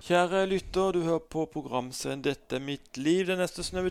Kjære lytter, du hører på programserien 'Dette er mitt liv' den neste snaue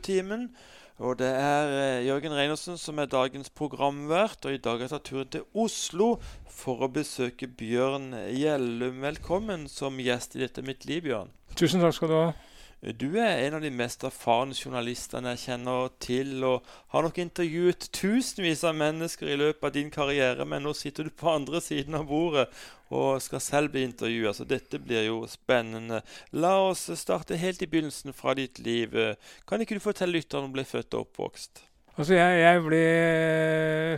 Og det er eh, Jørgen Reinersen som er dagens programvert. Og i dag har jeg tatt turen til Oslo for å besøke Bjørn Gjellum. Velkommen som gjest i 'Dette er mitt liv', Bjørn. Tusen takk skal du ha. Du er en av de mest erfarne journalistene jeg kjenner til, og har nok intervjuet tusenvis av mennesker i løpet av din karriere, men nå sitter du på andre siden av bordet og skal selv bli intervjua, så dette blir jo spennende. La oss starte helt i begynnelsen fra ditt liv. Kan ikke du fortelle lytterne om du ble født og oppvokst? Altså, jeg, jeg ble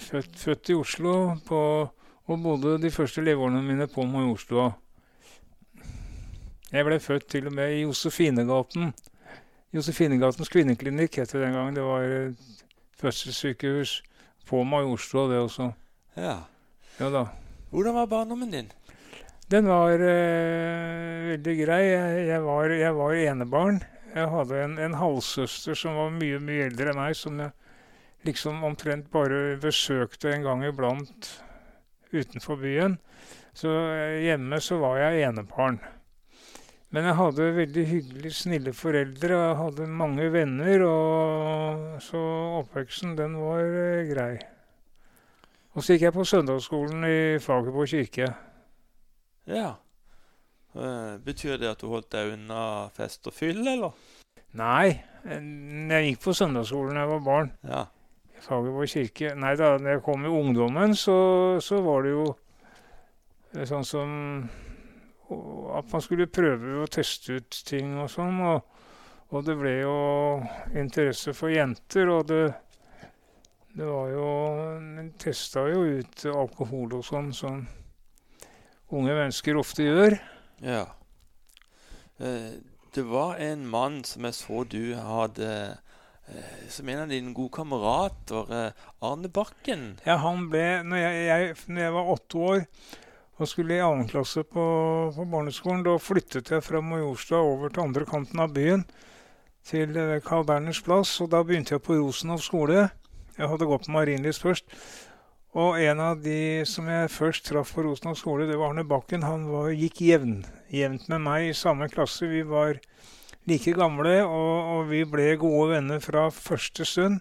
født, født, i Oslo på, og bodde de første leveårene mine på Majorstua. Jeg ble født til og med i Josefinegaten. Josefinegatens kvinneklinikk het det den gangen. Det var et fødselssykehus på Majorstua, det også. Ja. ja da. Hvordan var barndommen din? Den var eh, veldig grei. Jeg, jeg, var, jeg, var, enebarn. Jeg hadde en, en, halvsøster som var mye, mye eldre enn meg, som jeg liksom omtrent bare besøkte en gang iblant utenfor byen. Så uh, hjemme så var jeg enebarn. Men jeg hadde veldig hyggelig, snille foreldre, og jeg hadde mange venner, og så oppveksten, den var eh, grei. Og så gikk jeg på søndagsskolen i Fagerborg kirke. Ja. Uh, betyr det at du holdt deg unna fest og fyll, eller? Nei, jeg gikk på søndagsskolen da jeg var barn. Ja. I Fagerborg kirke. Nei da, når jeg kom i ungdommen, så, så var det jo eh, sånn som at man skulle prøve å teste ut ting og sånn. Og, og, det ble jo interesse for jenter, og det, det var jo En testa jo ut alkohol og sånn, som unge mennesker ofte gjør. Ja. Eh, det var en mann som jeg så du hadde eh, som en av dine gode kamerater, eh, Arne Bakken. Ja, han ble Når jeg, jeg, når jeg var åtte år og skulle i annen klasse på, på, barneskolen. Da flyttet jeg fra Majorstua over til andre kanten av byen, til eh, Carl Berners plass. Og da begynte jeg på Rosenhoff skole. Jeg hadde gått på Marienlyst først. Og en av de som jeg først traff på Rosenhoff skole, det var Arne Bakken. Han var, gikk jevn, jevnt med meg i samme klasse. Vi var like gamle, og, og vi ble gode venner fra første stund.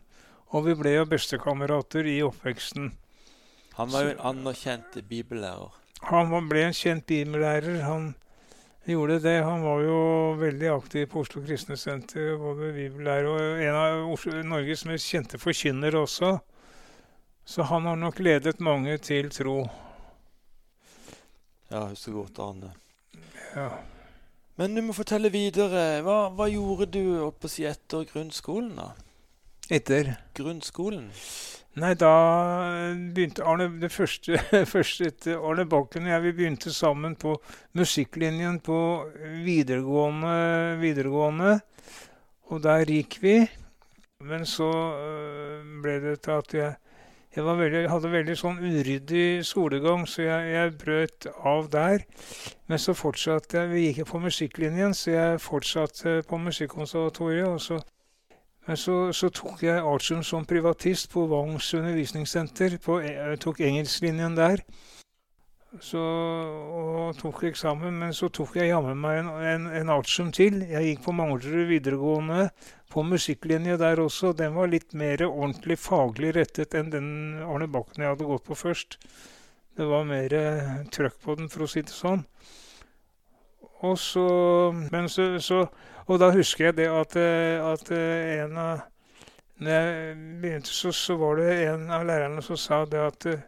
Og vi ble jo bestekamerater i oppveksten. Han var jo en anerkjent bibellærer. Han ble en kjent bibellærer. Han gjorde det. Han var jo veldig aktiv på Oslo Kristne Senter, både bibellærer og en av Oslo, Norges mest kjente forkynnere også. Så han har nok ledet mange til tro. Ja, husker godt Arne. Ja. Men du må fortelle videre. Hva, hva gjorde du oppe si etter grunnskolen, da? Etter? Grunnskolen? Nei, da begynte Arne det første, første etter Arne Bakken og jeg vi begynte sammen på musikklinjen på videregående, videregående. Og der gikk vi. Men så øh, ble det til at jeg, jeg veldig, hadde veldig sånn uryddig skolegang, så jeg, jeg, brøt av der. Men så fortsatte jeg Vi gikk på musikklinjen, så jeg fortsatte på Musikkonservatoriet. og så men så, så, tok jeg artium som privatist på Vangs undervisningssenter. På, jeg tok engelsklinjen der. Så, og tok eksamen, men så tok jeg jammen meg en, en, en artium til. Jeg gikk på Manglerud videregående, på musikklinje der også. Den var litt mer ordentlig faglig rettet enn den Arne Bakken jeg hadde gått på først. Det var mer trøkk på den, for å si det sånn. Og så, men så, så og da husker jeg det at, eh, at eh, en av Når jeg begynte, så, så, var det en av lærerne som sa det at, eh,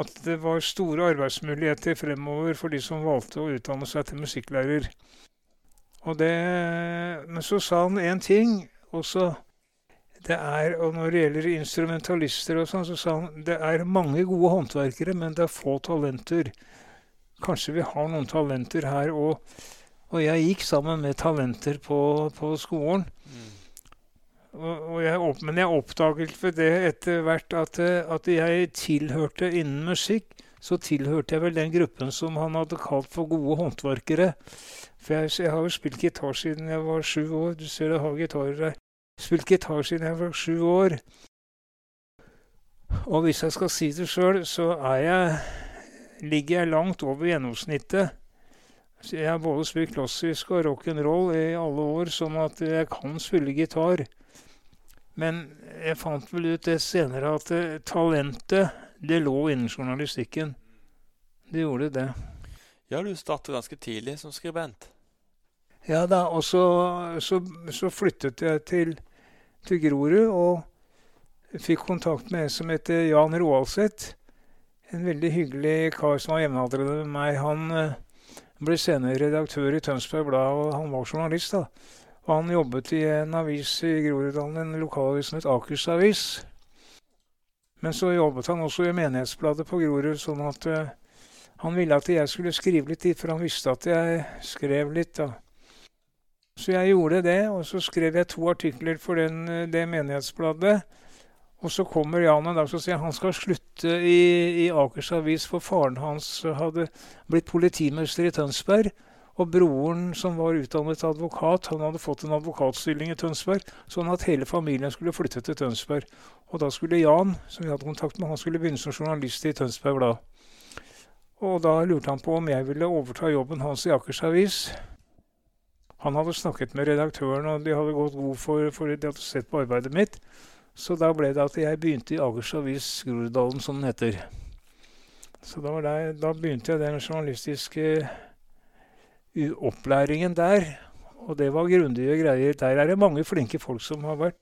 at det var store arbeidsmuligheter fremover for de som valgte å utdanne seg til musikklærer. Det, men så sa han én ting også. Det er, og når det gjelder instrumentalister og sånn, så sa han det er mange gode håndverkere, men det er få talenter. Kanskje vi har noen talenter her òg. Og jeg gikk sammen med talenter på, på skolen. Mm. Og, og jeg, men jeg oppdaget ved det etter hvert at, at, jeg tilhørte innen musikk. Så tilhørte jeg vel den gruppen som han hadde kalt for gode håndverkere. For jeg, jeg har jo spilt gitar siden jeg var sju år. Du ser jeg har gitarer her. Spilt gitar siden jeg var sju år. Og hvis jeg skal si det sjøl, så er jeg, ligger jeg langt over gjennomsnittet Så jeg har både spilt klassisk og rock'n'roll i alle år, sånn at jeg kan spille gitar. Men jeg fant vel ut det senere at eh, talentet, det lå innen journalistikken. Det gjorde det. Ja, du startet ganske tidlig som skribent. Ja da, og så, så, så flyttet jeg til, til Grorud og fikk kontakt med en som heter Jan Roaldseth. En veldig hyggelig kar som var jevnaldrende med meg. Han eh, ble senere redaktør i Tønsberg Blad, og han var journalist. da. Og han jobbet i en avis i Groruddalen, en lokalavis som het Akers Avis. Men så jobbet han også i Menighetsbladet på Grorud, sånn at uh, han ville at jeg skulle skrive litt dit, for han visste at jeg skrev litt. da. Så jeg gjorde det, og så skrev jeg to artikler for den, eh, det menighetsbladet. Og så kommer Jan en dag og sier han skal slutte i, i Akers Avis, for faren hans hadde blitt politimester i Tønsberg. Og broren, som var utdannet advokat, han hadde fått en advokatstilling i Tønsberg, sånn at hele familien skulle flytte til Tønsberg. Og da skulle Jan, som vi hadde kontakt med, han skulle begynne som journalist i Tønsberg Blad. Og da lurte han på om jeg ville overta jobben hans i Akers Avis. Han hadde snakket med redaktøren, og de hadde gått god for, for de hadde sett på arbeidet mitt. Så da ble det at jeg begynte i Agers Avis Groruddalen, som den heter. Så da, der, da begynte jeg den journalistiske opplæringen der. Og det var grundige greier. Der er det mange flinke folk som har vært.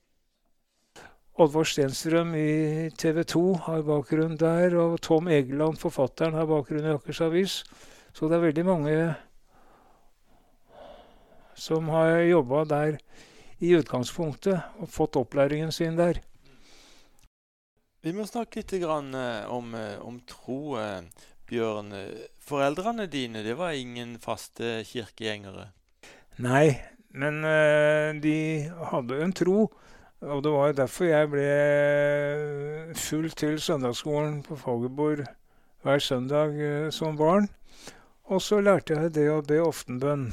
Oddvar Stenstrøm i TV 2 har bakgrunn der, og Tom Egeland, forfatteren, har bakgrunn i Akers Avis. Så det er veldig mange som har jobba der i utgangspunktet og fått opplæringen sin der. Vi må snakke litt om, eh, om tro. Eh, Bjørn, foreldrene dine det var ingen faste kirkegjengere? Nei, men de hadde en tro. Og det var derfor jeg ble fulgt til søndagsskolen på Fagerborg hver søndag som barn. Og så lærte jeg det å be oftenbønn.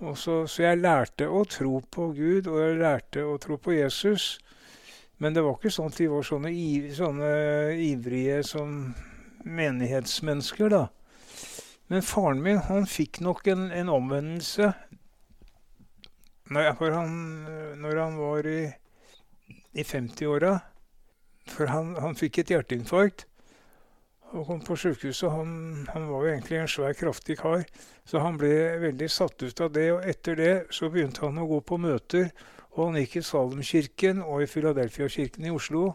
Så, så jeg lærte å tro på Gud, og jeg lærte å tro på Jesus. Men det var ikke sånn at de var sånne, sånne ivrige som menighetsmennesker, da. Men faren min han fikk nok en, en omvendelse når han, når han var i, i 50-åra. For han, han, fikk et hjerteinfarkt og kom på sjukehuset. Han, han var jo egentlig en svær, kraftig kar, så han ble veldig satt ut av det. Og etter det så begynte han å gå på møter og han gikk i Salemkirken og i Filadelfia-kirken i Oslo.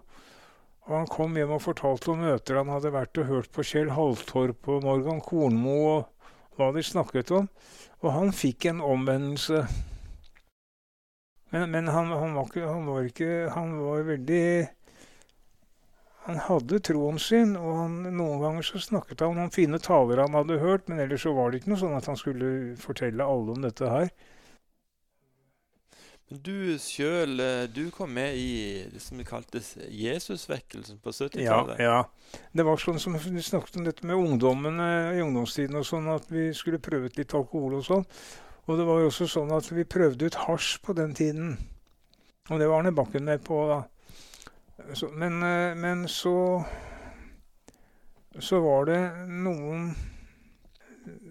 Og han kom hjem og fortalte om møter han hadde vært og hørt på Kjell Halvtorp og Morgan Kornmo og hva de snakket om. Og han fikk en omvendelse. Men, men han, han, var ikke, han, var ikke, han var veldig Han hadde troen sin, og han, noen ganger så snakket han om fine taler han hadde hørt, men ellers så var det ikke noe sånn at han skulle fortelle alle om dette her. Men du sjøl, eh, du kom med i det som kaltes Jesusvekkelsen på 70-tallet? Ja, ja, Det var sånn som vi snakket om dette med ungdommen i ungdomstiden og sånn, at vi skulle prøve ut litt alkohol og sånn. Og det var jo også sånn at vi prøvde ut hasj på den tiden. Og det var Arne Bakken med på, da. Så, men, eh, men så Så var det noen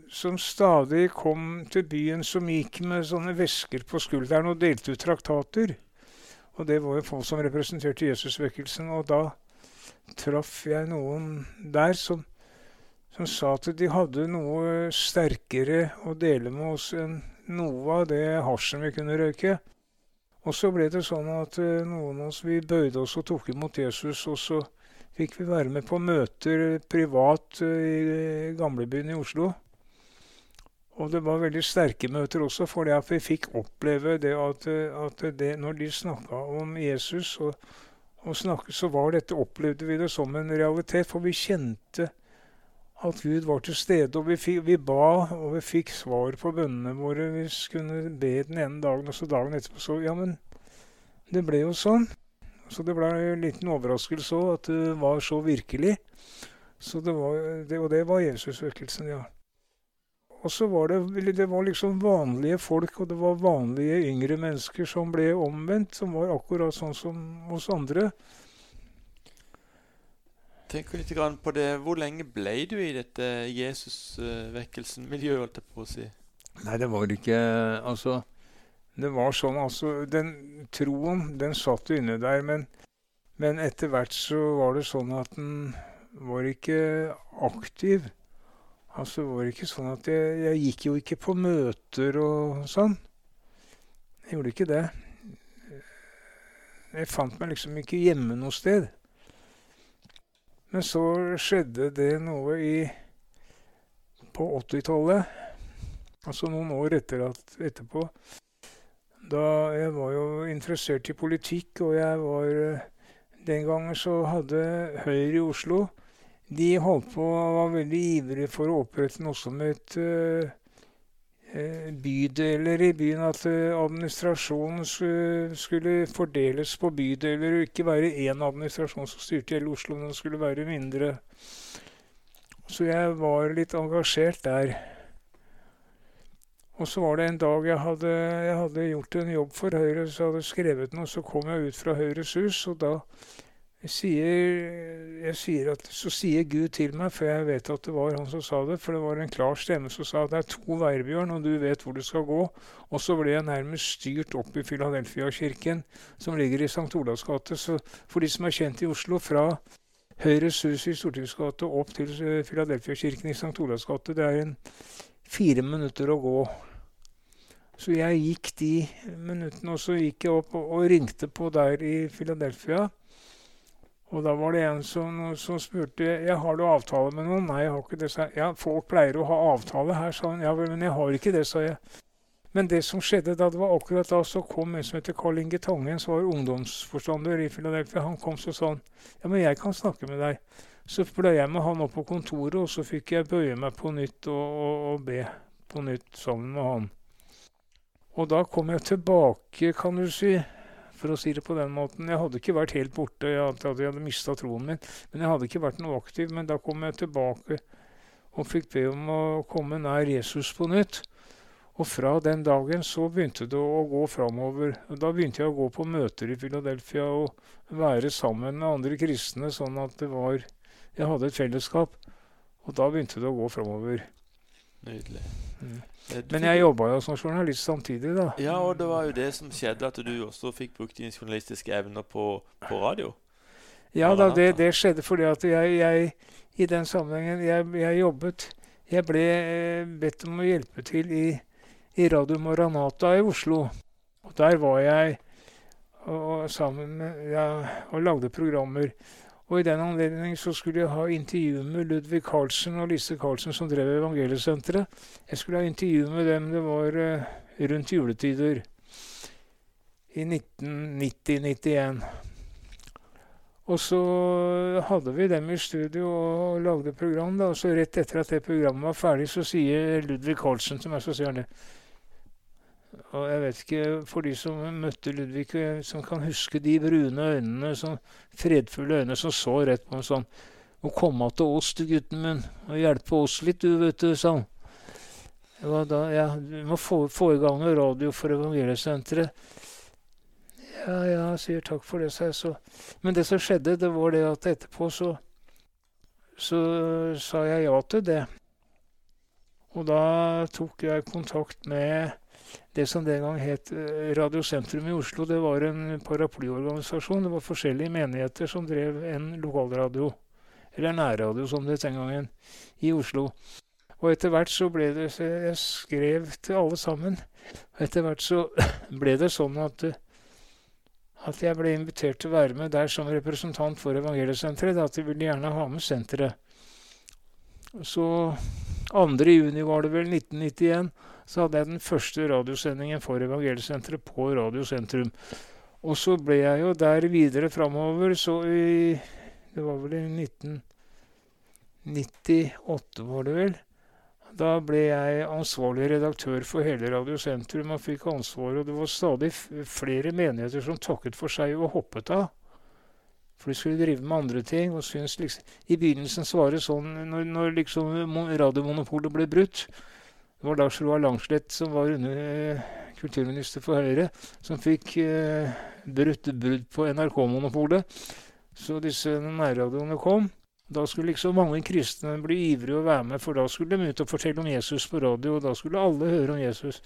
som stadig kom til byen, som gikk med sånne vesker på skulderen og delte ut traktater. Og det var jo folk som representerte Jesusvekkelsen. Og da traff jeg noen der som, som sa at de hadde noe sterkere å dele med oss enn noe av det hasjen vi kunne røyke. Og så ble det sånn at uh, noen av oss vi bøyde oss og tok imot Jesus. Og så fikk vi være med på møter privat uh, i gamlebyen i Oslo. Og det var veldig sterke møter også, for vi fikk oppleve det at, at det, når de snakka om Jesus, og, og snakket, så var dette, opplevde vi det som en realitet. For vi kjente at Gud var til stede, og vi, fikk, vi ba, og vi fikk svar på bønnene våre. Vi kunne be den ene dagen, og så dagen etterpå så Ja, men det ble jo sånn. Så det ble en liten overraskelse òg, at det var så virkelig. Så det var, det, og det var Jesusvekkelsen, ja. Og så var det, det var liksom vanlige folk, og det var vanlige yngre mennesker som ble omvendt, som var akkurat sånn som oss andre. Tenker litt på det. Hvor lenge ble du i dette Jesus-vekkelsen-miljøet, holdt jeg på å si? Nei, det var ikke Altså, det var sånn altså Den troen, den satt jo inne der, men, men etter hvert så var det sånn at den var ikke aktiv. Altså, det var ikke sånn at jeg, jeg gikk jo ikke på møter og sånn. Jeg gjorde ikke det. Jeg fant meg liksom ikke hjemme noe sted. Men så skjedde det noe i på 80-tallet, altså noen år etter at, etterpå. Da jeg var jo interessert i politikk, og jeg var Den gangen så hadde Høyre i Oslo De holdt på og var veldig ivrige for å opprette noe som het uh, bydeler i byen. At uh, administrasjonen skulle fordeles på bydeler, og ikke være én administrasjon som styrte hele Oslo, men skulle være mindre. Så jeg var litt engasjert der. Og så var det en dag jeg hadde, jeg hadde gjort en jobb for Høyre, så hadde skrevet noe. Så kom jeg ut fra Høyres hus, og da sier, sier at, så sier Gud til meg, for jeg vet at det var han som sa det, for det var en klar stemme som sa at det er to veier, Bjørn, og du vet hvor du skal gå. Og så ble jeg nærmest styrt opp i Filadelfia-kirken, som ligger i St. Olavs gate. Så for de som er kjent i Oslo, fra Høyres hus i Stortingsgata opp til Filadelfia-kirken i St. Olavs gate. Det er en fire minutter å gå. Så jeg gikk de minuttene, og så gikk jeg opp og, og ringte på der i Philadelphia. Og da var det en som, som spurte jeg har du avtale med noen. Nei, jeg har ikke det. sa jeg. Ja, folk pleier å ha avtale her, sa han. Ja, vel, men jeg har ikke det, sa jeg. Men det som skjedde da, det var akkurat da så kom en som heter Karl Inge Tangen, som var ungdomsforstander i Philadelphia. Han kom så sånn Ja, men jeg kan snakke med deg. Så ble jeg med han opp på kontoret, og så fikk jeg bøye meg på nytt og, og, og be på nytt sammen med han. Og da kom jeg tilbake, kan du si, for å si det på den måten. Jeg hadde ikke vært helt borte, jeg hadde, jeg mista troen min. Men jeg hadde ikke vært noe aktiv. Men da kom jeg tilbake og fikk be om å komme nær Jesus på nytt. Og fra den dagen så begynte det å gå framover. Da begynte jeg å gå på møter i Philadelphia og være sammen med andre kristne, sånn at det var Jeg hadde et fellesskap. Og da begynte det å gå framover. Nydelig. Mm. Men jeg jobba jo som journalist samtidig, da. Ja, og det var jo det som skjedde, at du også fikk brukt dine journalistiske evner på, på radio. Ja da, det, det, skjedde fordi at jeg, jeg i den sammenhengen jeg, jeg, jobbet Jeg ble eh, bedt om å hjelpe til i i Radio Maranata i Oslo. Og der var jeg og, sammen med, ja, og lagde programmer. Og i den anledning så skulle jeg ha intervju med Ludvig Carlsen og Lise Carlsen, som drev Evangeliesenteret. Jeg skulle ha intervju med dem. Det var uh, rundt juletider i 1990-91. Og så hadde vi dem i studio og lagde program. da, og så Rett etter at det programmet var ferdig, så sier Ludvig Carlsen til meg så sier han det. Og jeg vet ikke, for de som møtte Ludvig, som kan huske de brune øynene, sånn fredfulle øynene som så rett på ham sånn Å komme til oss, du gutten min, og hjelpe oss litt, du, vet du, sa han. Da, ja, du må få, få, i gang noe radio for Evangeliesenteret. Ja, ja, sier takk for det, sa jeg så. Men det som skjedde, det var det at etterpå så, så sa jeg ja til det. Og da tok jeg kontakt med det som den gang het eh, Radio Sentrum i Oslo, det var en paraplyorganisasjon. Det var forskjellige menigheter som drev en lokalradio, eller nærradio som det het den gangen, i Oslo. Og etter hvert så ble det Jeg skrev til alle sammen. Og etter hvert så ble det sånn at, at jeg ble invitert til å være med der som representant for Evangeliesenteret. At de ville gjerne ha med senteret. Så 2. juni var det vel, 1991 så hadde jeg den første radiosendingen for Evangeliesenteret på Radiosentrum. Og så ble jeg jo der videre framover, så i Det var vel i 1998, var det vel. Da ble jeg ansvarlig redaktør for hele Radiosentrum og fikk ansvaret. Og det var stadig flere menigheter som takket for seg og hoppet av. For de skulle drive med andre ting. og synes liksom, I begynnelsen svaret sånn når, når liksom radiomonopolet ble brutt, det var Lars Roar Langslett som var under eh, kulturminister for Høyre, som fikk eh, brutt brudd på NRK-monopolet. Så disse nærradioene kom. Da skulle liksom mange kristne bli ivrige å være med, for da skulle de ut og fortelle om Jesus på radio, og da skulle alle høre om Jesus.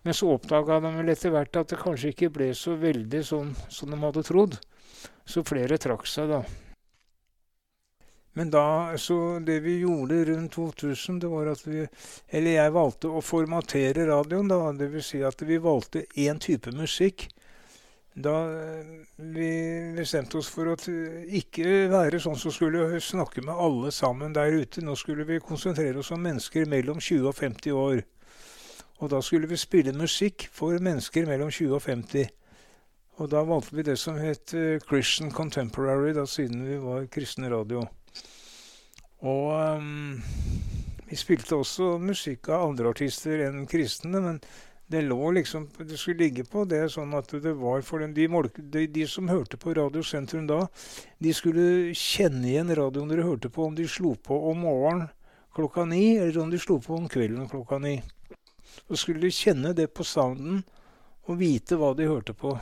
Men så oppdaga de vel etter hvert at det kanskje ikke ble så veldig sånn som de hadde trodd. Så flere trakk seg, da. Men da, så det vi gjorde rundt 2000, det var at vi Eller jeg valgte å formatere radioen, da. Det vil si at vi valgte én type musikk. Da vi bestemte oss for å ikke være sånn som skulle snakke med alle sammen der ute. Nå skulle vi konsentrere oss om mennesker mellom 20 og 50 år. Og da skulle vi spille musikk for mennesker mellom 20 og 50. Og da valgte vi det som het Christian Contemporary, da siden vi var kristen radio. Og um, vi spilte også musikk av andre artister enn kristne, men det lå liksom Det skulle ligge på det sånn at det var for dem, de, de, de, som hørte på Radiosentrum da, de skulle kjenne igjen radioen dere hørte på, om de slo på om morgenen klokka ni, eller om de slo på om kvelden klokka ni. Så skulle de kjenne det på sounden og vite hva de hørte på.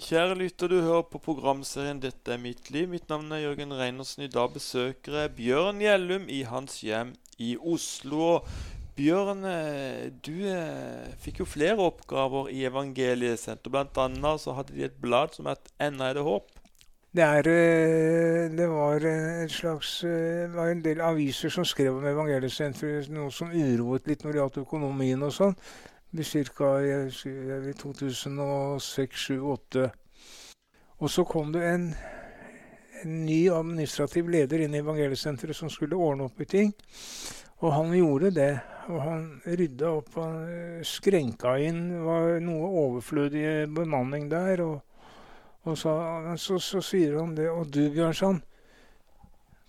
Kjære lytter, du hører på programserien 'Dette er mitt liv'. Mitt navn er Jørgen Reinersen. I dag besøker jeg Bjørn Gjellum i hans hjem i Oslo. Bjørn, eh, du eh, fikk jo flere oppgaver i Evangeliesenteret. Blant annet så hadde de et blad som het 'Ennå er det håp'. Det, er, eh, det var et slags det var en del aviser som skrev om Evangeliesenteret, noe som uroet litt når det gjaldt økonomien og sånn ca. i 2006-2008. Og så kom det en, en, ny administrativ leder inn i Evangeliesenteret som skulle ordne opp i ting. Og han gjorde det. Og han rydda opp. Han skrenka inn var noe overflødig bemanning der. Og, og så, så, så, sier han det. Og du, Bjørnson,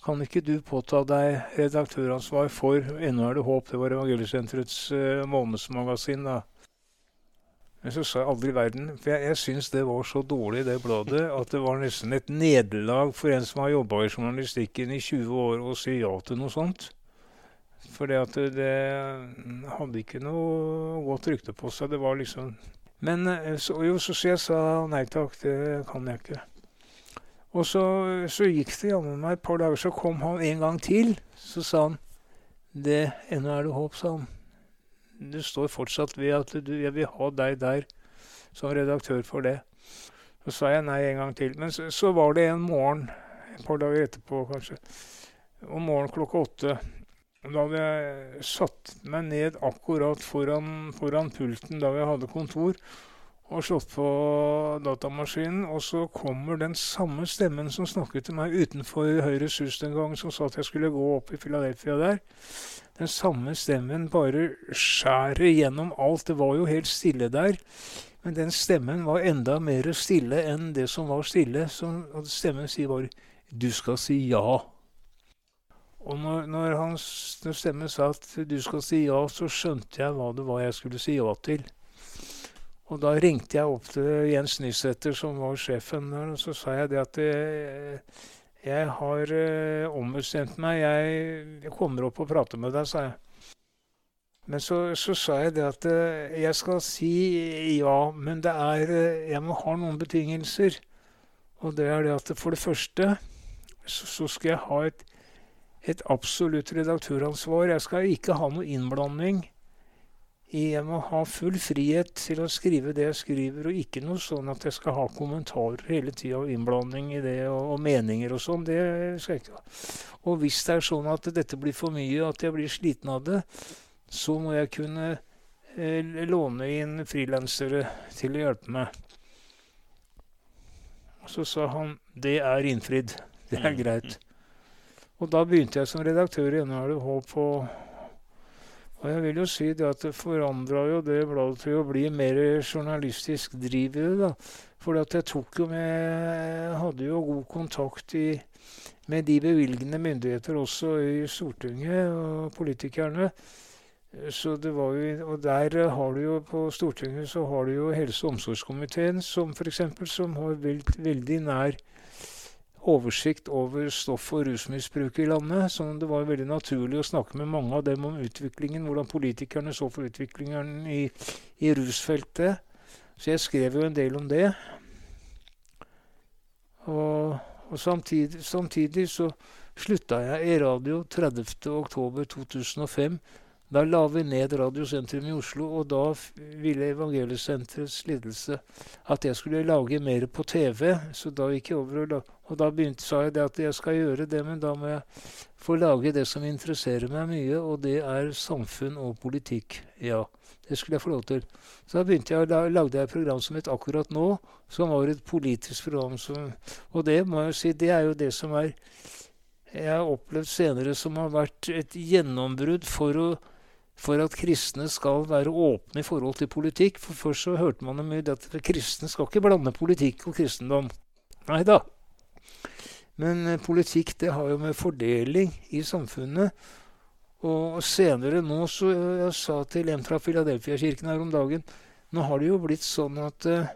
kan ikke du påta deg redaktøransvar for Ennå er det håp? Det var Evangeliesenterets uh, månedsmagasin. da. Men så sa jeg aldri i verden For jeg, jeg syns det var så dårlig, det bladet, at det var nesten et nederlag for en som har jobba i journalistikken i 20 år, å si ja til noe sånt. For det det hadde ikke noe godt rykte på seg. Det var liksom Men eh, så, jo, så, så jeg sa nei takk, det kan jeg ikke. Og så, så gikk det jammen meg et par dager, så kom han en gang til. Så sa han det, 'Ennå er det håp', sa han. Du står fortsatt ved at du, jeg vil ha deg der som redaktør for det. Så sa jeg nei en gang til. Men så, så var det en morgen, et par dager etterpå kanskje, om morgenen klokka åtte. Da hadde jeg satt meg ned akkurat foran, foran pulten da vi hadde kontor og slått på datamaskinen, og så kommer den samme stemmen som snakket til meg utenfor Høyres hus den gang, som sa at jeg skulle gå opp i Philadelphia der. Den samme stemmen bare skjærer gjennom alt. Det var jo helt stille der. Men den stemmen var enda mer stille enn det som var stille. Så stemmen sier bare 'Du skal si ja'. Og når, når, hans, stemme sa at 'du skal si ja', så skjønte jeg hva det var jeg skulle si ja til. Og da ringte jeg opp til Jens Nysæter, som var sjefen der, og så sa jeg det at eh, jeg har uh, ombestemt meg. Jeg, kommer opp og prater med deg, sa jeg. Men så, så sa jeg det at uh, jeg skal si ja, men det er Jeg må ha noen betingelser. Og det er det at for det første så, så skal jeg ha et, et absolutt redaktøransvar. Jeg skal ikke ha noe innblanding jeg må ha full frihet til å skrive det jeg skriver, og ikke noe sånn at jeg skal ha kommentarer hele tida og innblanding i det, og, og meninger og sånn. Det skal jeg ikke ha. Og hvis det er sånn at dette blir for mye, at jeg blir sliten av det, så må jeg kunne eh, låne inn frilansere til å hjelpe meg. Så sa han det er innfridd. Det er mm. greit. Og da begynte jeg som redaktør i NHL på og jeg vil jo si det at det forandra jo det bladet til å bli mer journalistisk driv i det. da. For jeg tok jo med Jeg hadde jo god kontakt i, med de bevilgende myndigheter også i Stortinget og politikerne. Så det var jo, og der har du jo på Stortinget så har du jo helse- og omsorgskomiteen, som f.eks. som har veld, veldig nær oversikt over stoff- og rusmisbruket i landet. sånn det var veldig naturlig å snakke med mange av dem om utviklingen, hvordan politikerne så for utviklingen i, i rusfeltet. Så jeg skrev jo en del om det. Og, og samtidig, samtidig, så slutta jeg i radio 30.10.2005. Da la vi ned Radiosentrum i Oslo, og da ville Evangeliesenterets ledelse at jeg skulle lage mer på TV. Så da gikk jeg over og, og da begynte, sa jeg det at jeg skal gjøre det, men da må jeg få lage det som interesserer meg mye, og det er samfunn og politikk. Ja, det skulle jeg få lov til. Så da begynte jeg, da lagde jeg et program som het Akkurat nå, som var et politisk program. Som, og det må jeg si, det er jo det som er jeg har opplevd senere som har vært et gjennombrudd for å for at kristne skal være åpne i forhold til politikk. For først så hørte man mye at kristne skal ikke blande politikk og kristendom. Nei da. Men eh, politikk det har jo med fordeling i samfunnet Og senere nå så Jeg sa til en fra Filadelfia-kirken her om dagen Nå har det jo blitt sånn at uh,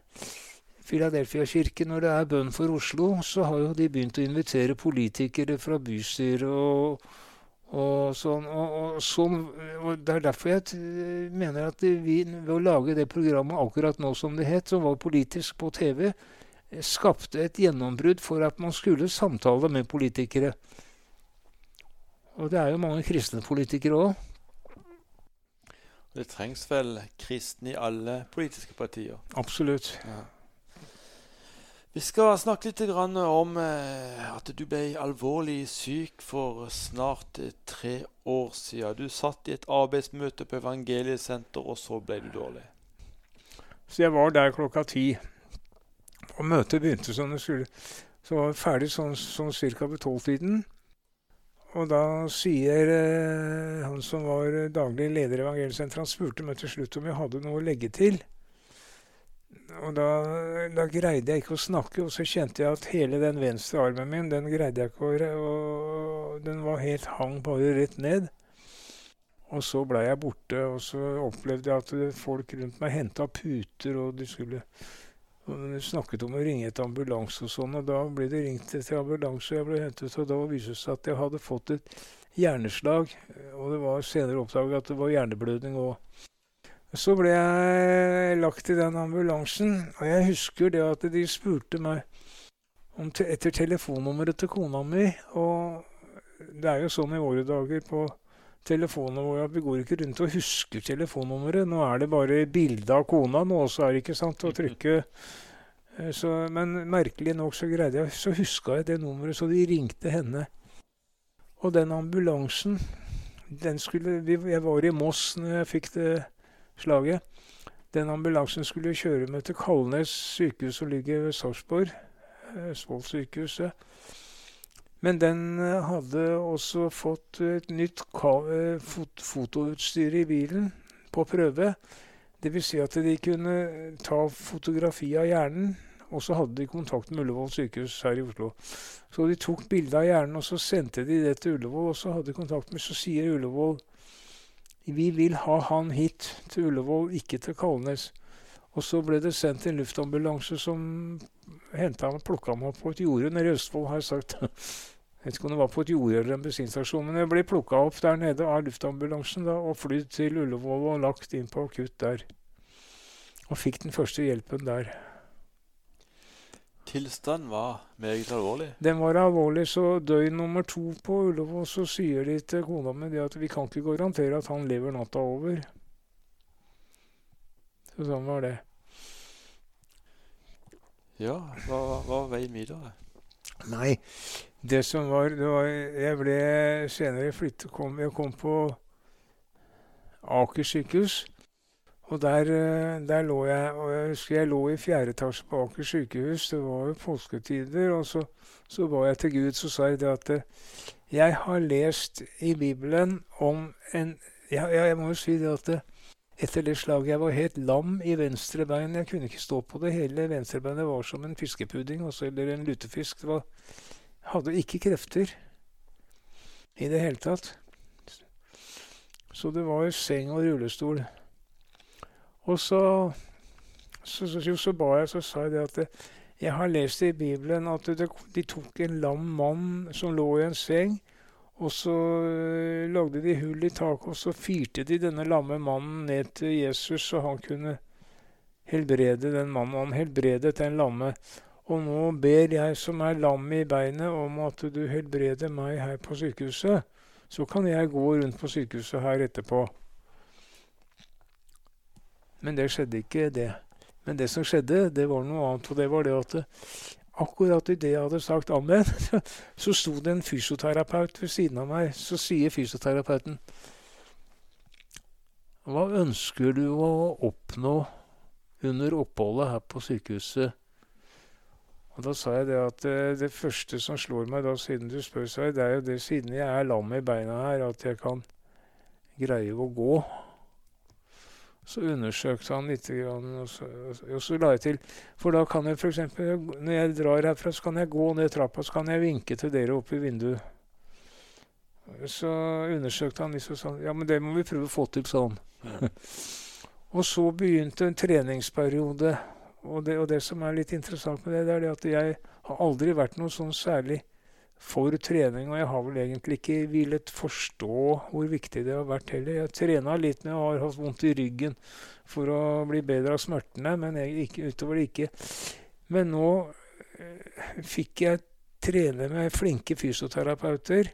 Filadelfia-kirken, når det er bønn for Oslo, så har jo de begynt å invitere politikere fra bystyret og og, sånn, og, og, sånn, og Det er derfor jeg mener at vi ved å lage det programmet akkurat nå som det het, som var politisk på TV, skapte et gjennombrudd for at man skulle samtale med politikere. Og det er jo mange kristne politikere òg. Det trengs vel kristne i alle politiske partier? Absolutt. Ja. Vi skal snakke litt om eh, at du ble alvorlig syk for snart eh, tre år siden. Du satt i et arbeidsmøte på Evangeliesenter, og så ble du dårlig. Så jeg var der klokka ti. Og møtet begynte som det skulle. Så var vi ferdig sånn, sånn ca. ved tolvtiden. Og da sier eh, han som var daglig leder i Evangeliesenteret, han spurte meg til slutt om jeg hadde noe å legge til og da, da, greide jeg ikke å snakke, og så kjente jeg at hele den venstre armen min, den greide jeg ikke å og Den var helt hang bare rett ned. Og så blei jeg borte, og så opplevde jeg at folk rundt meg henta puter, og de skulle de snakket om å ringe etter ambulanse og sånn, og da ble det ringt etter ambulanse, og jeg ble hentet, og da viste det seg at jeg hadde fått et hjerneslag, og det var senere oppdaget at det var hjerneblødning òg. Så ble jeg lagt i den ambulansen, og jeg husker det at de spurte meg te etter telefonnummeret til kona mi. Og det er jo sånn i våre dager på telefonen vår at vi går ikke rundt og husker telefonnummeret. Nå er det bare bilde av kona nå, så er det ikke sant å trykke. Eh, så, men merkelig nok så greide jeg, så huska jeg det nummeret, så de ringte henne. Og den ambulansen den skulle, Jeg var i Moss når jeg fikk det slaget. Den ambulansen skulle kjøre meg til Kalnes sykehus, som ligger ved Sarpsborg. Østfold-sykehuset. Men den eh, hadde også fått et nytt eh, fot fotoutstyr i bilen på prøve. Dvs. Si at de kunne ta fotografi av hjernen, og så hadde de kontakt med Ullevål sykehus her i Oslo. Så de tok bilde av hjernen, og så sendte de det til Ullevål. Og så hadde de kontakt med, så sier Ullevål vi vil ha han hit til Ullevål, ikke til Kalnes. Og så ble det sendt en luftambulanse som henta han og plukka ham opp på et jorde nede i Østfold. har jeg sagt. Jeg vet ikke om det var på et jorde eller en bensinstasjon, men jeg ble plukka opp der nede av luftambulansen da, og flydd til Ullevål og lagt inn på akutt der. Og fikk den første hjelpen der. Tilstanden var meget alvorlig? Den var alvorlig, så døgn nummer to på Ullevål så sier de til kona mi at vi kan ikke garantere at han lever natta over. Så sånn var det. Ja, hva, hva var veien videre? Nei, det som var, det var Jeg ble senere flyttet kom, Jeg kom på Aker sykehus. Og der, eh, der, lå jeg og Jeg husker jeg lå i fjerde etasje på Aker sykehus. Det var jo påsketider. Og så, så ba jeg til Gud, så sa jeg det at eh, jeg har lest i Bibelen om en ja, jeg må jo si det at eh, etter det slaget jeg var helt lam i venstre bein. Jeg kunne ikke stå på det. Hele venstrebeinet var som en fiskepudding også, eller en lutefisk. Det var, hadde ikke krefter i det hele tatt. Så det var jo seng og rullestol. Og så, så, så, så, ba jeg, så sa jeg det at jeg har lest i Bibelen at det, de tok en lam mann som lå i en seng, og så uh, lagde de hull i taket, og så firte de denne lamme mannen ned til Jesus, så han kunne helbrede den mannen. Han helbredet den lamme. Og nå ber jeg som er lam i beinet, om at du helbreder meg her på sykehuset. Så kan jeg gå rundt på sykehuset her etterpå. Men det skjedde ikke, det. Men det som skjedde, det var noe annet. Og det var det at akkurat idet jeg hadde sagt amen, så sto det en fysioterapeut ved siden av meg. Så sier fysioterapeuten Hva ønsker du å oppnå under oppholdet her på sykehuset? Og Da sa jeg det at eh, det første som slår meg da, siden du spør, seg, det er jo det siden jeg er lam i beina her, at jeg kan greie å gå. Så undersøkte han litt, og så, og så la jeg til For da kan jeg f.eks. når jeg drar herfra, så kan jeg gå ned trappa så kan jeg vinke til dere oppe i vinduet. Så undersøkte han litt og sa Ja, men det må vi prøve å få til sånn. Ja. og så begynte en treningsperiode. Og det, og det, som er litt interessant med det, det er det at jeg har aldri vært noe sånn særlig for trening. Og jeg har vel egentlig ikke villet forstå hvor viktig det har vært heller. Jeg trena litt når jeg har hatt vondt i ryggen for å bli bedre av smertene, men jeg, ikke, utover det ikke. Men nå eh, fikk jeg trene med flinke fysioterapeuter.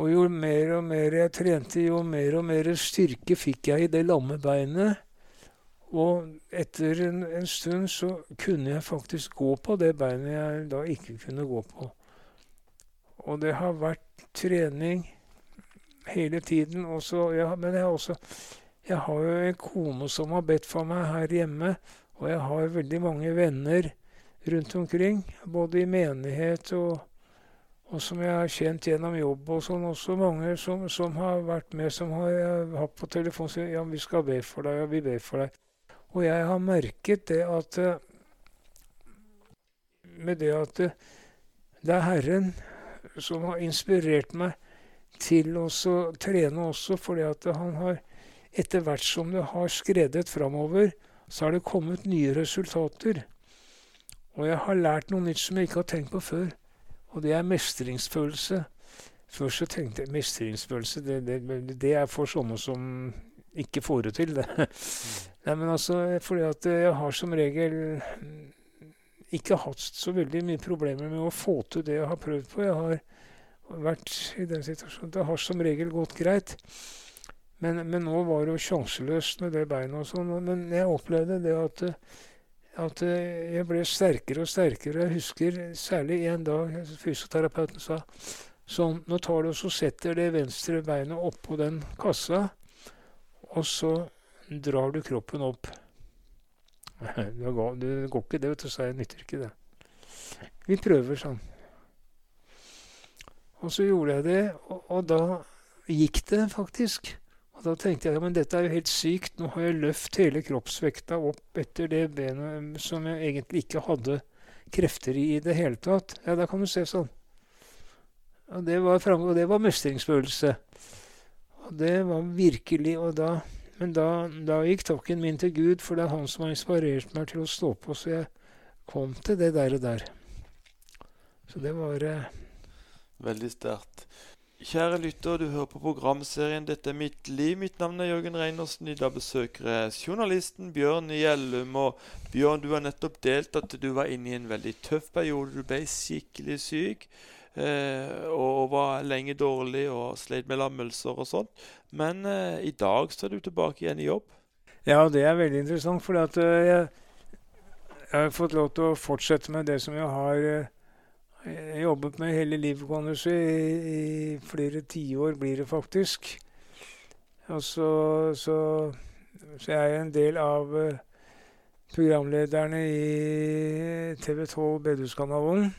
Og jo mer og mer jeg trente, jo mer og mer styrke fikk jeg i det lamme beinet. Og etter en, en, stund så kunne jeg faktisk gå på det beinet jeg da ikke kunne gå på. Og det har vært trening hele tiden. Også, ja, men jeg har også Jeg har jo en kone som har bedt for meg her hjemme. Og jeg har veldig mange venner rundt omkring, både i menighet og, og som jeg har kjent gjennom jobb og sånn. Også mange som, som har vært med, som har hatt på telefon sier ja, vi skal be for deg, ja, vi ber for deg. Og jeg har merket det at eh, Med det at eh, det er Herren som har inspirert meg til å trene også, fordi at han har Etter hvert som det har skredet framover, så har det kommet nye resultater. Og jeg har lært noe nytt som jeg ikke har tenkt på før. Og det er mestringsfølelse. Før så tenkte jeg mestringsfølelse det, det, det er for sånne som ikke får det til. det. Nei, men altså, fordi at jeg har som regel ikke hatt så veldig mye problemer med å få til det jeg har prøvd på. Jeg har vært i den situasjonen. Det har som regel gått greit. Men, men nå var det jo sjanseløst med det beinet og sånn. Men jeg opplevde det at, at jeg ble sterkere og sterkere. Jeg husker særlig en dag fysioterapeuten sa sånn Nå tar du og så setter det venstre beinet oppå den kassa, og så drar du kroppen opp. Det går, det går ikke, det, vet du, så jeg. Nytter ikke det. Vi prøver sånn. Og så gjorde jeg det, og, og, da gikk det faktisk. Og da tenkte jeg ja, men dette er jo helt sykt. Nå har jeg løft hele kroppsvekta opp etter det benet som jeg egentlig ikke hadde krefter i i det hele tatt. Ja, da kan du se sånn. Og det var, frem, og det var mestringsfølelse. Og det var virkelig Og da men da, da gikk takken min til Gud, for det er han som har inspirert meg til å stå på. Så jeg kom til det der og der. Så det var eh... Veldig sterkt. Kjære lytter, du hører på programserien 'Dette er mitt liv'. Mitt navn er Jørgen Reinersen. I dag besøker jeg journalisten Bjørn Gjellum. Og Bjørn, du har nettopp delt at du var inne i en veldig tøff periode. Du ble skikkelig syk. Eh, og var lenge dårlig og slet med lammelser og sånn. Men eh, i dag så er du tilbake igjen i jobb. Ja, det er veldig interessant. For uh, jeg, jeg, har fått lov til å fortsette med det som jeg har uh, jobbet med hele livet, kan du si. I, i flere tiår blir det faktisk. Og så, så, så jeg en del av uh, programlederne i TV 12 Bedehuskanalen.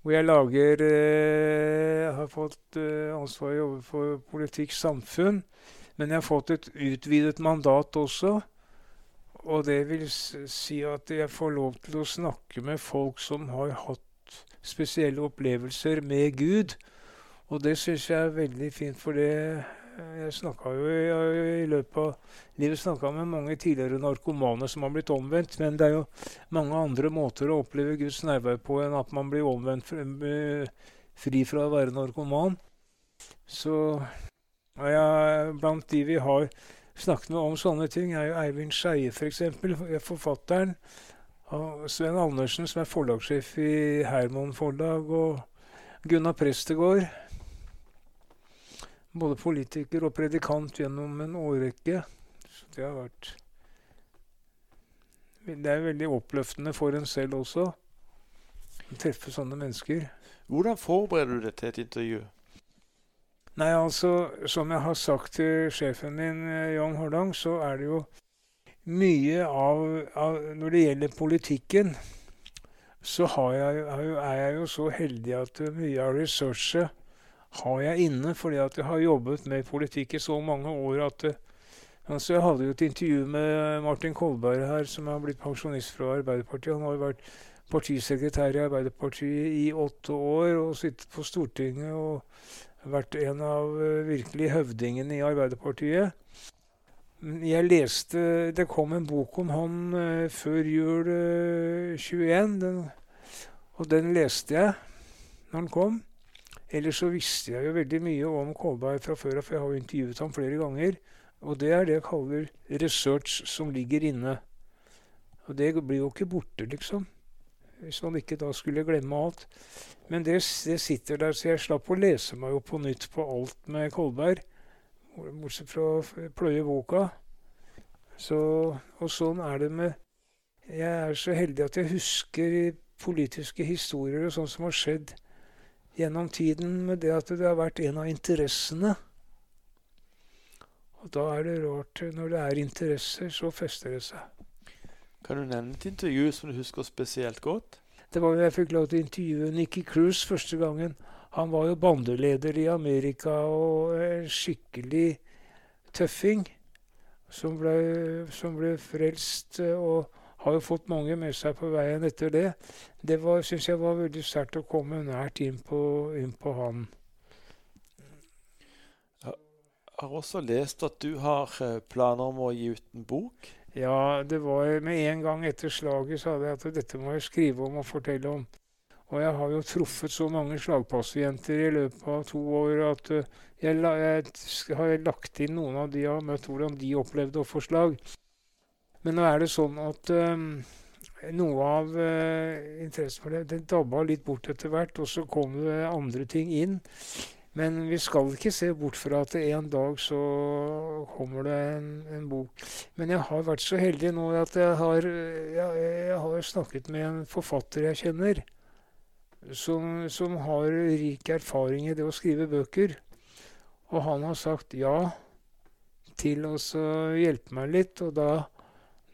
Hvor jeg lager eh, har fått eh, ansvar å jobbe for politikk samfunn. Men jeg har fått et utvidet mandat også. Og det vil si at jeg får lov til å snakke med folk som har hatt spesielle opplevelser med Gud. Og det syns jeg er veldig fint, for det jeg snakka jo i, i, løpet av livet med mange tidligere narkomane som har blitt omvendt. Men det er jo mange andre måter å oppleve Guds nærvær på enn at man blir omvendt fri fra å være narkoman. Så jeg, blant de vi har snakket med om sånne ting, er jo Eivind Skeie, f.eks. For forfatteren. Og Sven Andersen, som er forlagssjef i Herman Forlag, og Gunnar Prestegård. Både politiker og predikant gjennom en årrekke. Så det har vært Det er veldig oppløftende for en selv også å treffe sånne mennesker. Hvordan forbereder du deg til et intervju? Nei, altså, som jeg har sagt til sjefen min, eh, Jan Hordang, så er det jo mye av, av Når det gjelder politikken, så jeg, er jeg jo så heldig at mye av researchet har jeg inne, fordi at jeg har jobbet med politikk i så mange år at altså Jeg hadde jo et intervju med Martin Kolberg her, som har blitt pensjonist fra Arbeiderpartiet. Han har jo vært partisekretær i Arbeiderpartiet i åtte år og sittet på Stortinget og vært en av uh, virkelig høvdingene i Arbeiderpartiet. Jeg leste Det kom en bok om han uh, før jul uh, 21, den, og den leste jeg når den kom. Ellers så visste jeg jo veldig mye om Kolberg fra før av, for jeg har jo intervjuet ham flere ganger. Og det er det jeg kaller research som ligger inne. Og det blir jo ikke borte, liksom hvis man ikke da skulle glemme alt. Men det, det, sitter der, så jeg slapp å lese meg opp på nytt på alt med Kolberg. Bortsett fra å pløye boka. Så, og sånn er det med Jeg er så heldig at jeg husker politiske historier og sånt som har skjedd gjennom tiden, med det at det har vært en av interessene. Og da er det rart Når det er interesser, så fester det seg. Kan du nevne et intervju som du husker spesielt godt? Det var da jeg fikk lov til å intervjue Nikki Cruise første gangen. Han var jo bandeleder i Amerika og en skikkelig tøffing. Som ble, som ble frelst og har jo fått mange med seg på veien etter det. Det syns jeg var veldig sterkt å komme nært inn på, inn på han. Jeg har også lest at du har eh, planer om å gi ut en bok. Ja, det var med en gang etter slaget sa jeg at dette må jeg skrive om og fortelle om. Og jeg har jo truffet så mange slagpasienter i løpet av to år at uh, jeg, jeg, har lagt inn noen av de jeg har møtt, hvordan de opplevde å få slag. Men nå er det sånn at um, noe av uh, interessen for det, det dabba litt bort etter hvert, og så kom det andre ting inn. Men vi skal ikke se bort fra at en dag så kommer det en, en bok. Men jeg har vært så heldig nå at jeg har, jeg, jeg har snakket med en forfatter jeg kjenner, som, som, har rik erfaring i det å skrive bøker. Og han har sagt ja til å hjelpe meg litt. Og da,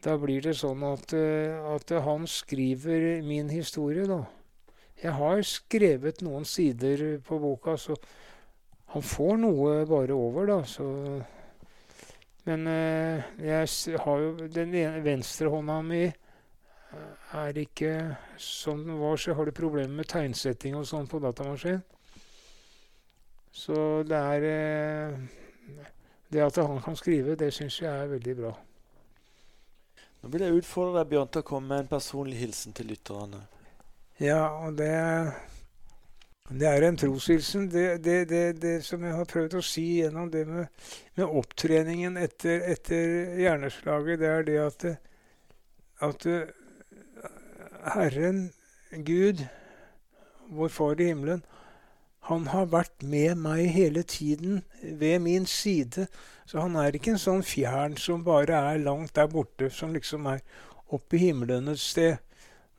da blir det sånn at, at han skriver min historie, da. Jeg har skrevet noen sider på boka, så han får noe bare over, da. Så Men eh, jeg har jo Den ene venstrehånda mi eh, er ikke som den var, så jeg har det problemer med tegnsetting og sånn på datamaskin. Så det er eh, Det at han kan skrive, det syns jeg er veldig bra. Nå vil jeg utfordre deg, Bjørn, til å komme med en personlig hilsen til lytterne. Ja, og det det er en troshilsen. Det, det, det, som jeg har prøvd å si gjennom det med, med opptreningen etter, etter, hjerneslaget, det er det at, at Herren, Gud, vår Far i himmelen, han har vært med meg hele tiden, ved min side. Så han er ikke en sånn fjern som bare er langt der borte, som liksom er oppe i himmelen et sted.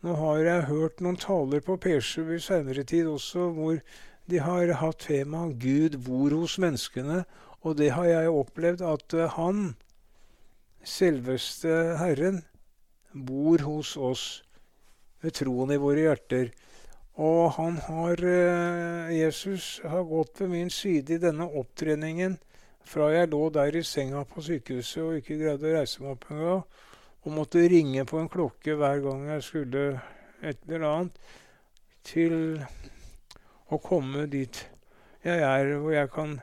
Nå har jeg hørt noen taler på P7 i seinere tid også hvor de har hatt tema 'Gud bor hos menneskene', og det har jeg opplevd at eh, han, selveste Herren, bor hos oss ved troen i våre hjerter. Og han har, eh, Jesus har gått ved min side i denne opptreningen fra jeg lå der i senga på sykehuset og ikke greide å reise meg opp engang, og måtte ringe på en klokke hver gang jeg skulle et eller annet, til å komme dit jeg er, hvor jeg kan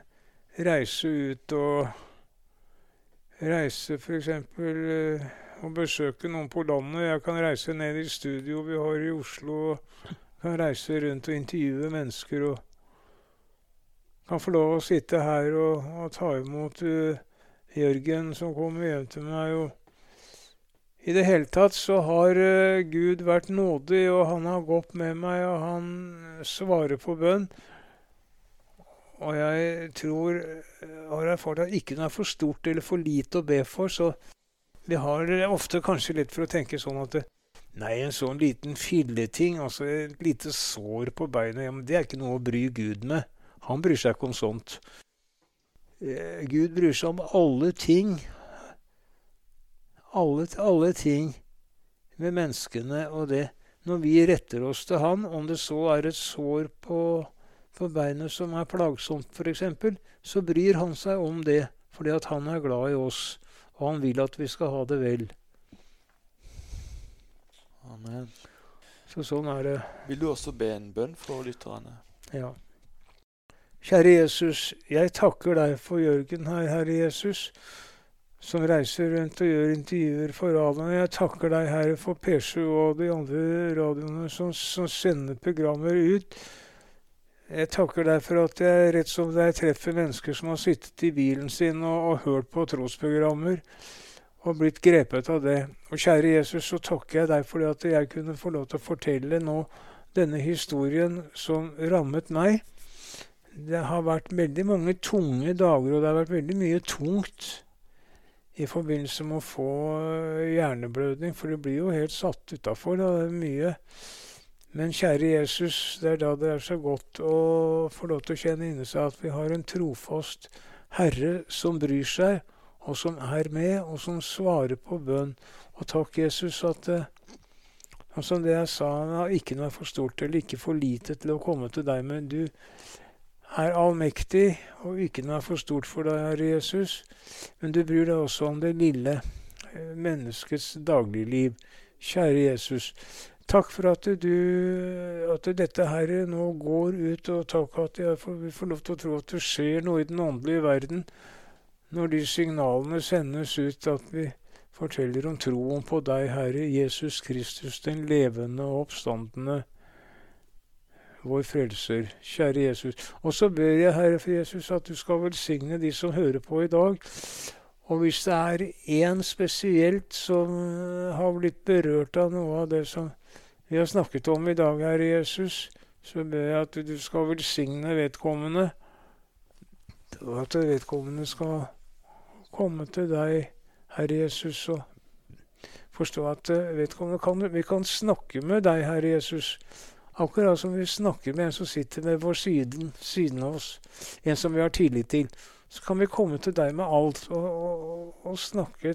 reise ut og reise f.eks. Uh, og besøke noen på landet. Jeg kan reise ned i studio vi har i Oslo. og kan reise rundt og intervjue mennesker. og kan få lov å sitte her og, og ta imot uh, Jørgen, som kommer hjem til meg. og I det hele tatt så har uh, Gud vært nådig, og han har gått med meg, og han svarer på bønn. Og jeg tror har erfart at ikke noe er for stort eller for lite å be for. Så vi har ofte kanskje litt for å tenke sånn at Nei, en sånn liten filleting, altså et lite sår på beinet, ja, det er ikke noe å bry Gud med. Han bryr seg ikke om sånt. Eh, Gud bryr seg om alle ting. Alle, alle ting med menneskene og det. Når vi retter oss til Han, om det så er et sår på, på beinet som er plagsomt, f.eks., så bryr Han seg om det fordi at Han er glad i oss, og Han vil at vi skal ha det vel. Amen. Så sånn er det. Vil du også be en bønn for lytterne? Ja. Kjære Jesus, jeg takker deg for Jørgen her, Herre Jesus, som reiser rundt og gjør intervjuer for radioen. Jeg takker deg, Herre, for P7 og de andre radioene som, som sender programmer ut. Jeg takker deg for at jeg rett som det er treffer mennesker som har sittet i bilen sin og, og hørt på trosprogrammer og blitt grepet av det. Og kjære Jesus, så takker jeg deg for at jeg kunne få lov til å fortelle nå denne historien som rammet meg. Det har vært veldig mange tunge dager, og det har vært veldig mye tungt i forbindelse med å få eh, hjerneblødning, for det blir jo helt satt utafor. Det er mye. Men kjære Jesus, det er da det er så godt å få lov til å kjenne inni seg at vi har en trofast Herre som bryr seg, og som er med, og som svarer på bønn. Og takk, Jesus, at uh, som det jeg sa, ikke noe for stort eller ikke for lite til å komme til deg, men du er allmektig, og ikke noe er for stort for deg, Herre Jesus. Men du bryr deg også om det lille uh, menneskets dagligliv. Kjære Jesus. Takk for at, du, at dette her nå går ut, og takk at jeg får, får lov til å tro at det skjer noe i den åndelige verden når de signalene sendes ut at vi forteller om troen på deg, Herre Jesus Kristus, den levende og oppstandende, vår frelser. Kjære Jesus. Og så ber jeg, Herre for Jesus, at du skal velsigne de som hører på i dag. Og hvis det er én spesielt som har blitt berørt av noe av det som vi har snakket om i dag, Herre Jesus, så ber jeg at du skal velsigne vedkommende. Og at vedkommende skal komme til deg, Herre Jesus, og forstå at eh, vedkommende kan, vi kan snakke med deg, Herre Jesus. Akkurat som vi snakker med en som sitter ved vår siden, siden av oss, en som vi har tillit til. Så kan vi komme til deg med alt og, og, og snakke,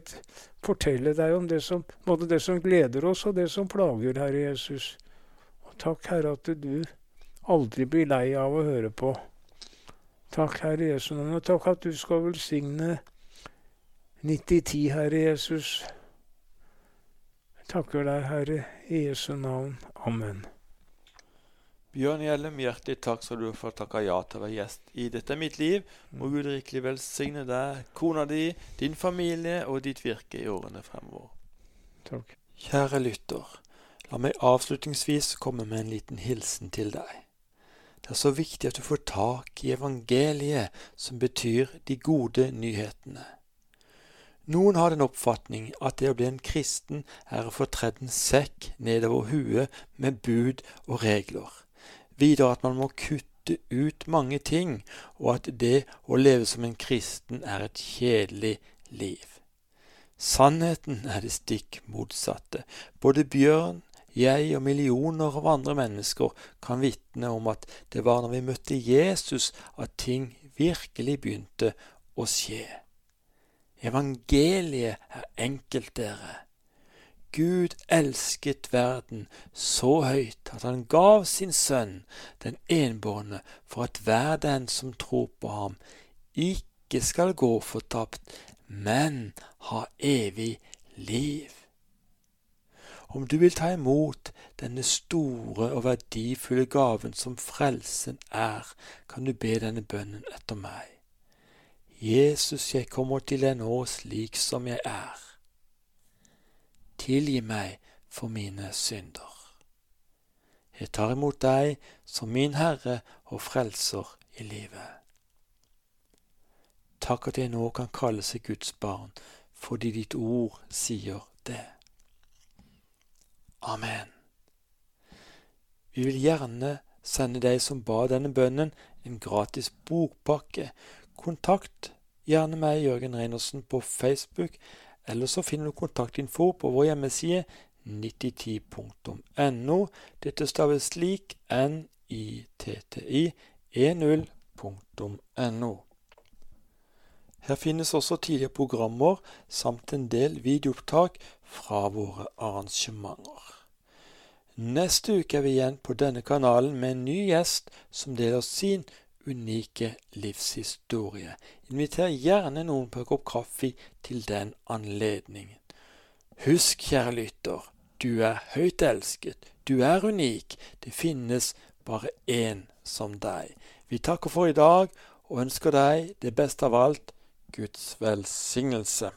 fortelle deg om det som, både det som gleder oss, og det som plager, Herre Jesus. Og takk, Herre, at du aldri blir lei av å høre på. Takk, Herre Jesu navn, og takk at du skal velsigne 90-10, Herre Jesus. Jeg takker deg, Herre, i Jesu navn. Amen. Bjørn Gjellem, hjertelig takk skal du ha for takke ja til å være gjest i Dette er mitt liv. Må Gud rikelig velsigne deg, kona di, din familie og ditt virke i årene fremover. Takk. Kjære lytter. La meg avslutningsvis komme med en liten hilsen til deg. Det er så viktig at du får tak i evangeliet, som betyr de gode nyhetene. Noen har den oppfatning at det å bli en kristen er å få tredd en sekk nedover huet med bud og regler. Videre at man må kutte ut mange ting, og at det å leve som en kristen er et kjedelig liv. Sannheten er det stikk motsatte. Både Bjørn, jeg og millioner av andre mennesker kan vitne om at det var når vi møtte Jesus at ting virkelig begynte å skje. Evangeliet er enkelt, dere. Gud elsket verden så høyt at han gav sin sønn, den enbårne, for at hver den som tror på ham, ikke skal gå fortapt, men ha evig liv. Om du vil ta imot denne store og verdifulle gaven som frelsen er, kan du be denne bønnen etter meg. Jesus, jeg kommer til deg nå slik som jeg er. Tilgi meg for mine synder. Jeg tar imot deg som min Herre og Frelser i livet. Takk at jeg nå kan kalle seg Guds barn, fordi ditt ord sier det. Amen. Vi vil gjerne sende deg som ba denne bønnen, en gratis bokpakke. Kontakt gjerne meg, Jørgen Reinersen, på Facebook, eller så finner du kontaktinfo på vår hjemmeside 9010.no. Dette staves slik nitti e0.no. Her finnes også tidligere programmer samt en del videoopptak fra våre arrangementer. Neste uke er vi igjen på denne kanalen med en ny gjest som deler sin unike livshistorie. Inviter gjerne noen på en kopp kaffe til den anledningen. Husk, kjære lytter, du er høyt elsket, du er unik, det finnes bare én som deg. Vi takker for i dag og ønsker deg det beste av alt Guds velsignelse.